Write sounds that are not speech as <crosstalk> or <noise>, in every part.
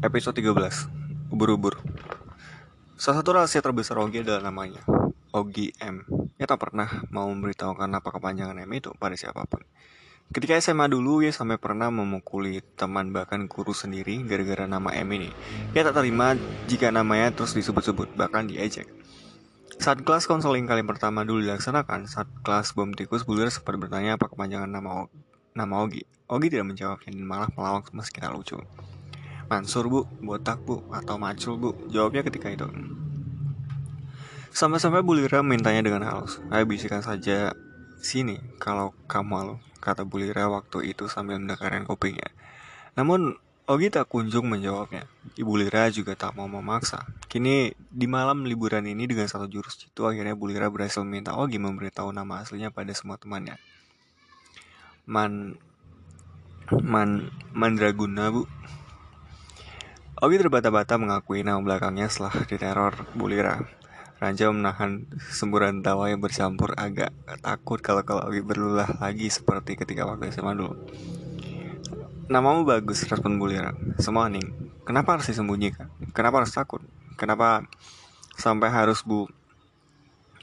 Episode 13 Ubur-ubur. Salah satu rahasia terbesar Ogi adalah namanya. Ogi M. Ia tak pernah mau memberitahukan apa kepanjangan M itu pada siapa pun. Ketika SMA dulu ia sampai pernah memukuli teman bahkan guru sendiri gara-gara nama M ini. Ia tak terima jika namanya terus disebut-sebut bahkan diejek. Saat kelas konseling kali pertama dulu dilaksanakan, saat kelas bom tikus, Bulir sempat bertanya apa kepanjangan nama, nama Ogi. Ogi tidak menjawabnya dan malah melawak meski tak lucu. Mansur bu, botak bu, atau macul bu? Jawabnya ketika itu. Sampai-sampai Bulira mintanya dengan halus. Ayo bisikan saja sini kalau kamu malu, kata Bulira waktu itu sambil mendekarkan kopinya. Namun Ogi tak kunjung menjawabnya. Ibu Lira juga tak mau memaksa. Kini, di malam liburan ini dengan satu jurus itu, akhirnya Bu Lira berhasil meminta Ogi memberitahu nama aslinya pada semua temannya. Man... Man... Mandraguna, Bu. Ogi terbata-bata mengakui nama belakangnya setelah diteror Bu Lira. Raja menahan semburan tawa yang bercampur agak takut kalau kalau Ogi berulah lagi seperti ketika waktu SMA dulu. Namamu bagus, respon Bulira. Semua hening. Kenapa harus disembunyikan? Kenapa harus takut? Kenapa sampai harus Bu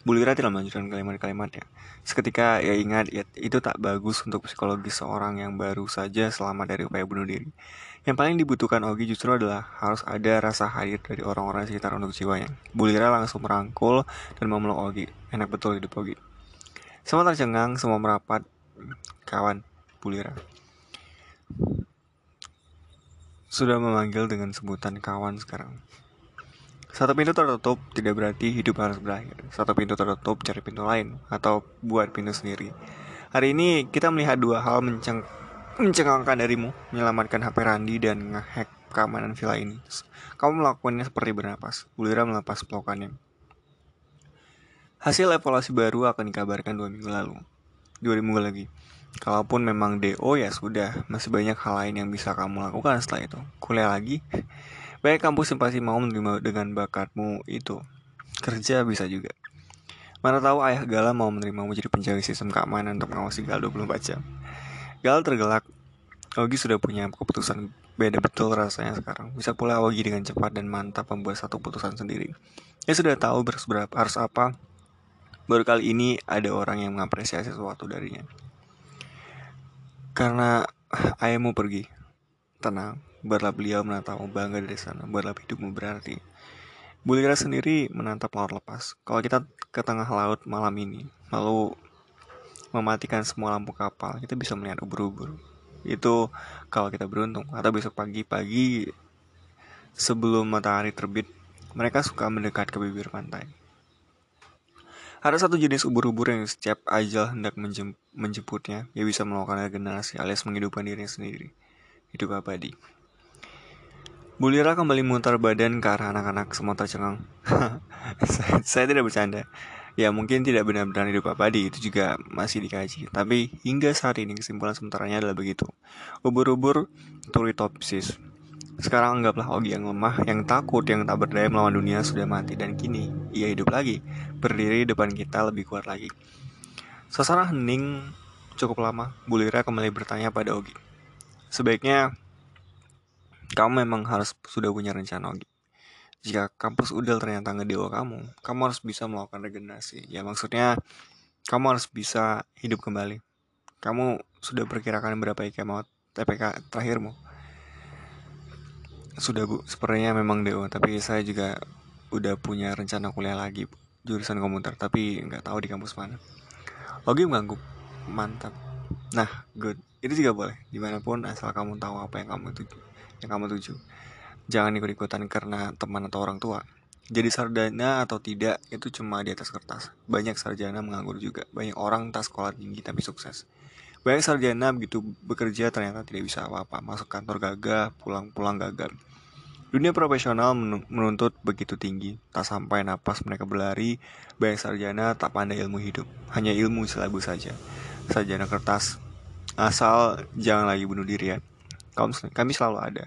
Bulira tidak melanjutkan kalimat-kalimatnya. Seketika ia ingat ya, itu tak bagus untuk psikologi seorang yang baru saja selamat dari upaya bunuh diri. Yang paling dibutuhkan Ogi justru adalah harus ada rasa hadir dari orang-orang sekitar untuk jiwanya. Bulira langsung merangkul dan memeluk Ogi. Enak betul hidup Ogi. Semua tercengang, semua merapat. Kawan, Bulira sudah memanggil dengan sebutan kawan sekarang. Satu pintu tertutup tidak berarti hidup harus berakhir. Satu pintu tertutup cari pintu lain atau buat pintu sendiri. Hari ini kita melihat dua hal menceng mencengangkan darimu, menyelamatkan HP Randi dan ngehack keamanan villa ini. Kamu melakukannya seperti bernapas. Bulira melepas pelukannya. Hasil evaluasi baru akan dikabarkan dua minggu lalu. Dua minggu lagi. Kalaupun memang DO ya sudah, masih banyak hal lain yang bisa kamu lakukan setelah itu. Kuliah lagi, banyak kampus yang pasti mau menerima dengan bakatmu itu. Kerja bisa juga. Mana tahu ayah Gala mau menerimamu jadi penjaga sistem keamanan untuk mengawasi Gal 24 jam. Gal tergelak. Ogi sudah punya keputusan beda betul rasanya sekarang. Bisa pula Ogi dengan cepat dan mantap membuat satu keputusan sendiri. Dia sudah tahu harus berapa harus apa. Baru kali ini ada orang yang mengapresiasi sesuatu darinya. Karena ayahmu pergi. Tenang, biarlah beliau menatapmu bangga dari sana, biarlah hidupmu berarti. Bulira sendiri menatap laut lepas. Kalau kita ke tengah laut malam ini, lalu mematikan semua lampu kapal, kita bisa melihat ubur-ubur. Itu kalau kita beruntung. Atau besok pagi-pagi sebelum matahari terbit, mereka suka mendekat ke bibir pantai. Ada satu jenis ubur-ubur yang setiap ajal hendak menjem menjemputnya, ia bisa melakukan regenerasi alias menghidupkan dirinya sendiri. Hidup abadi. Bulira kembali memutar badan ke arah anak-anak semua tercengang. <laughs> saya, saya tidak bercanda. Ya mungkin tidak benar-benar hidup abadi itu juga masih dikaji. Tapi hingga saat ini kesimpulan sementaranya adalah begitu. Ubur-ubur turitopsis sekarang anggaplah Ogi yang lemah, yang takut, yang tak berdaya melawan dunia sudah mati dan kini ia hidup lagi, berdiri di depan kita lebih kuat lagi. Suasana hening cukup lama. Bulira kembali bertanya pada Ogi. Sebaiknya kamu memang harus sudah punya rencana Ogi. Jika kampus udel ternyata ngedewa kamu, kamu harus bisa melakukan regenerasi. Ya maksudnya kamu harus bisa hidup kembali. Kamu sudah perkirakan berapa IKM TPK terakhirmu? Sudah bu, sepertinya memang DO, tapi saya juga udah punya rencana kuliah lagi bu. jurusan komputer, tapi nggak tahu di kampus mana. Oke mengangguk, mantap. Nah, good. Itu juga boleh, di mana pun asal kamu tahu apa yang kamu tuju, yang kamu tuju. Jangan ikut-ikutan karena teman atau orang tua. Jadi sarjana atau tidak itu cuma di atas kertas. Banyak sarjana menganggur juga. Banyak orang tak sekolah tinggi tapi sukses. Banyak sarjana begitu bekerja ternyata tidak bisa apa-apa. Masuk kantor gagah, pulang-pulang gagal. Dunia profesional menuntut begitu tinggi, tak sampai napas mereka berlari, banyak sarjana tak pandai ilmu hidup, hanya ilmu selabu saja. Sarjana kertas, asal jangan lagi bunuh diri ya. Kami selalu ada.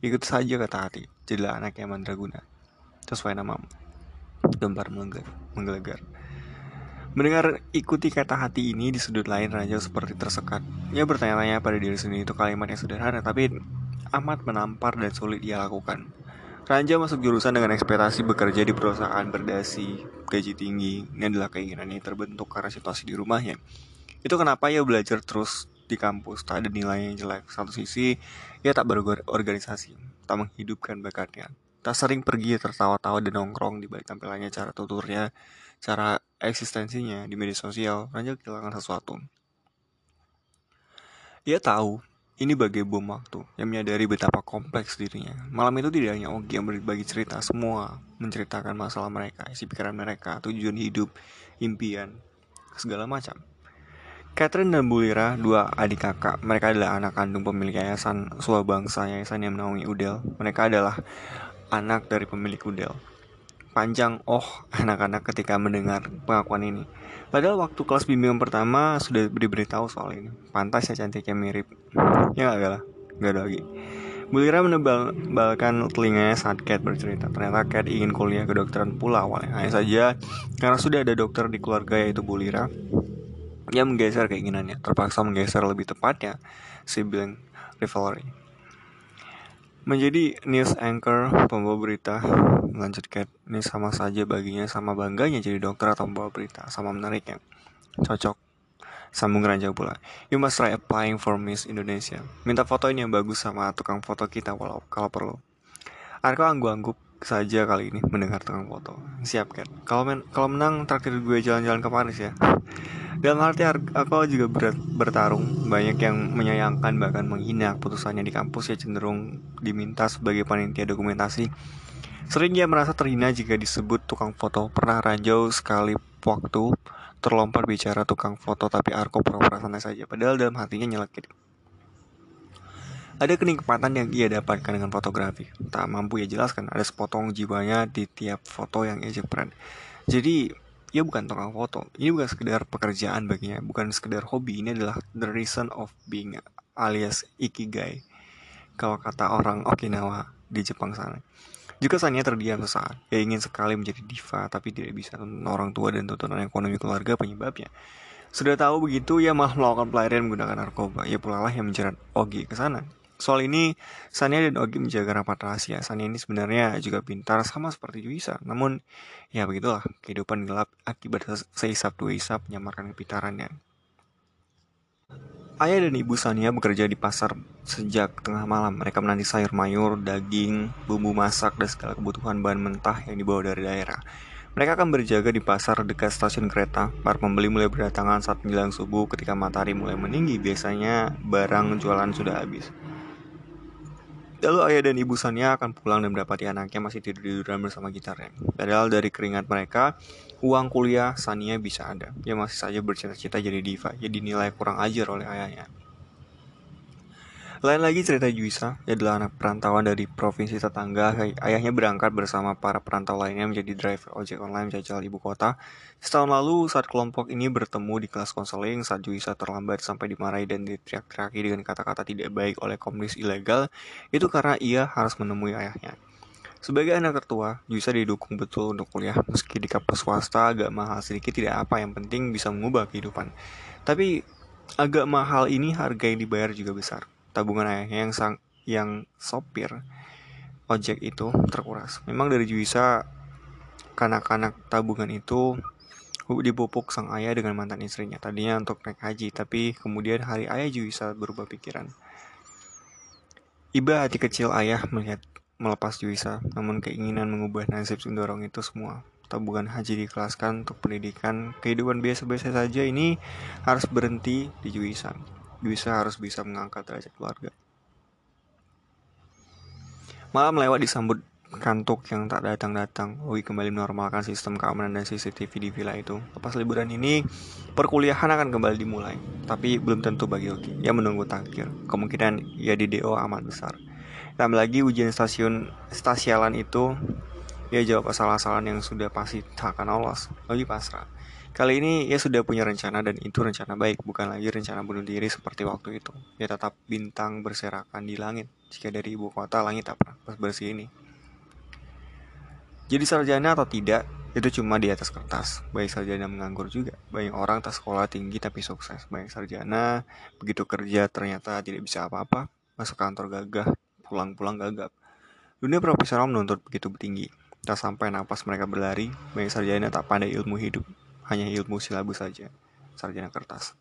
Ikut saja kata hati, jadilah anak yang mandraguna. Sesuai namamu. Gempar menggelegar. Mendengar ikuti kata hati ini di sudut lain Raja seperti tersekat. Ia bertanya-tanya pada diri sendiri itu kalimat yang sederhana, tapi amat menampar dan sulit ia lakukan. Ranja masuk jurusan dengan ekspektasi bekerja di perusahaan berdasi, gaji tinggi. Ini adalah keinginannya terbentuk karena situasi di rumahnya. Itu kenapa ia belajar terus di kampus, tak ada nilai yang jelek. Satu sisi, ia tak berorganisasi, tak menghidupkan bakatnya. Tak sering pergi tertawa-tawa dan nongkrong di balik tampilannya, cara tuturnya, cara eksistensinya di media sosial. Ranja kehilangan sesuatu. Ia tahu ini bagai bom waktu yang menyadari betapa kompleks dirinya. Malam itu tidak hanya Ogi yang berbagi cerita, semua menceritakan masalah mereka, isi pikiran mereka, tujuan hidup, impian, segala macam. Catherine dan Bulira, dua adik kakak, mereka adalah anak kandung pemilik yayasan Bangsa yayasan yang menaungi Udel. Mereka adalah anak dari pemilik Udel. Panjang oh <laughs> anak-anak ketika mendengar pengakuan ini. Padahal waktu kelas bimbingan pertama sudah diberitahu soal ini. Pantas ya cantiknya mirip. Ya gak lah, gak ada lagi. Bulira menebalkan telinganya saat Kat bercerita. Ternyata Kat ingin kuliah kedokteran pula awalnya. Hanya saja karena sudah ada dokter di keluarga yaitu Bulira, ia menggeser keinginannya. Terpaksa menggeser lebih tepatnya sibling rivalry. Menjadi news anchor pembawa berita Lanjut Cat Ini sama saja baginya sama bangganya jadi dokter atau pembawa berita Sama menariknya. Cocok. Sambung Raja pula. You must try applying for Miss Indonesia. Minta foto ini yang bagus sama tukang foto kita walau kalau perlu. Arko angguk-angguk saja kali ini mendengar tukang foto. Siap Cat Kalau men menang terakhir gue jalan-jalan ke Paris ya dalam arti aku juga berat, bertarung. Banyak yang menyayangkan bahkan menghina keputusannya di kampus. Ya cenderung diminta sebagai panitia dokumentasi. Sering dia merasa terhina jika disebut tukang foto. Pernah ranjau sekali waktu terlompat bicara tukang foto Tapi Arko pura-pura santai saja. Padahal dalam hatinya nyelekit ada kenikmatan yang ia dapatkan dengan fotografi. Tak mampu ia jelaskan, ada sepotong jiwanya di tiap foto yang ia jepret. Jadi, ia bukan tukang foto. Ini bukan sekedar pekerjaan baginya bukan sekedar hobi. Ini adalah the reason of being alias ikigai. Kalau kata orang Okinawa di Jepang sana. Juga Sanya terdiam sesaat. Ia ingin sekali menjadi diva tapi tidak bisa. Orang tua dan tuntunan ekonomi keluarga penyebabnya. Sudah tahu begitu, ia malah melakukan pelarian menggunakan narkoba. Ia pula lah yang menjerat Ogi ke sana. Soal ini, Sania dan Ogi menjaga rapat rahasia. Sania ini sebenarnya juga pintar sama seperti Juisa. Namun, ya begitulah, kehidupan gelap akibat seisap dua isap menyamarkan kepintarannya. Ayah dan ibu Sania bekerja di pasar sejak tengah malam. Mereka menanti sayur mayur, daging, bumbu masak, dan segala kebutuhan bahan mentah yang dibawa dari daerah. Mereka akan berjaga di pasar dekat stasiun kereta. Para pembeli mulai berdatangan saat menjelang subuh ketika matahari mulai meninggi. Biasanya barang jualan sudah habis. Lalu ayah dan ibu Sania akan pulang dan mendapati anaknya masih tidur-tiduran bersama gitarnya. Padahal dari keringat mereka, uang kuliah Sania bisa ada. Dia masih saja bercita-cita jadi diva, jadi nilai kurang ajar oleh ayahnya. Lain lagi cerita Juisa, dia adalah anak perantauan dari provinsi tetangga. Ayahnya berangkat bersama para perantau lainnya menjadi driver ojek online jajal ibu kota. Setahun lalu saat kelompok ini bertemu di kelas konseling saat Juisa terlambat sampai dimarahi dan diteriak-teriaki dengan kata-kata tidak baik oleh komunis ilegal, itu karena ia harus menemui ayahnya. Sebagai anak tertua, Juisa didukung betul untuk kuliah meski di kampus swasta agak mahal sedikit tidak apa yang penting bisa mengubah kehidupan. Tapi agak mahal ini harga yang dibayar juga besar tabungan yang sang yang sopir ojek itu terkuras. Memang dari Juisa kanak-kanak tabungan itu dipupuk sang ayah dengan mantan istrinya. Tadinya untuk naik haji, tapi kemudian hari ayah Juisa berubah pikiran. Iba hati kecil ayah melihat melepas Juisa, namun keinginan mengubah nasib mendorong itu semua. Tabungan haji dikelaskan untuk pendidikan, kehidupan biasa-biasa saja ini harus berhenti di Juisa bisa harus bisa mengangkat derajat keluarga. Malam lewat disambut kantuk yang tak datang-datang. Ui kembali menormalkan sistem keamanan dan CCTV di villa itu. Lepas liburan ini, perkuliahan akan kembali dimulai. Tapi belum tentu bagi Oki. Ia menunggu takdir. Kemungkinan ia di DO amat besar. Tambah lagi ujian stasiun stasialan itu, ia jawab asal-asalan yang sudah pasti tak akan lolos. Lagi pasrah. Kali ini ia sudah punya rencana dan itu rencana baik, bukan lagi rencana bunuh diri seperti waktu itu. Ia tetap bintang berserakan di langit, jika dari ibu kota langit tak pernah bersih ini. Jadi sarjana atau tidak, itu cuma di atas kertas. Baik sarjana menganggur juga. Banyak orang tak sekolah tinggi tapi sukses. Banyak sarjana, begitu kerja ternyata tidak bisa apa-apa. Masuk kantor gagah, pulang-pulang gagap. Dunia profesional menuntut begitu tinggi. Tak sampai napas mereka berlari, banyak sarjana tak pandai ilmu hidup, hanya ilmu silabus saja, sarjana kertas.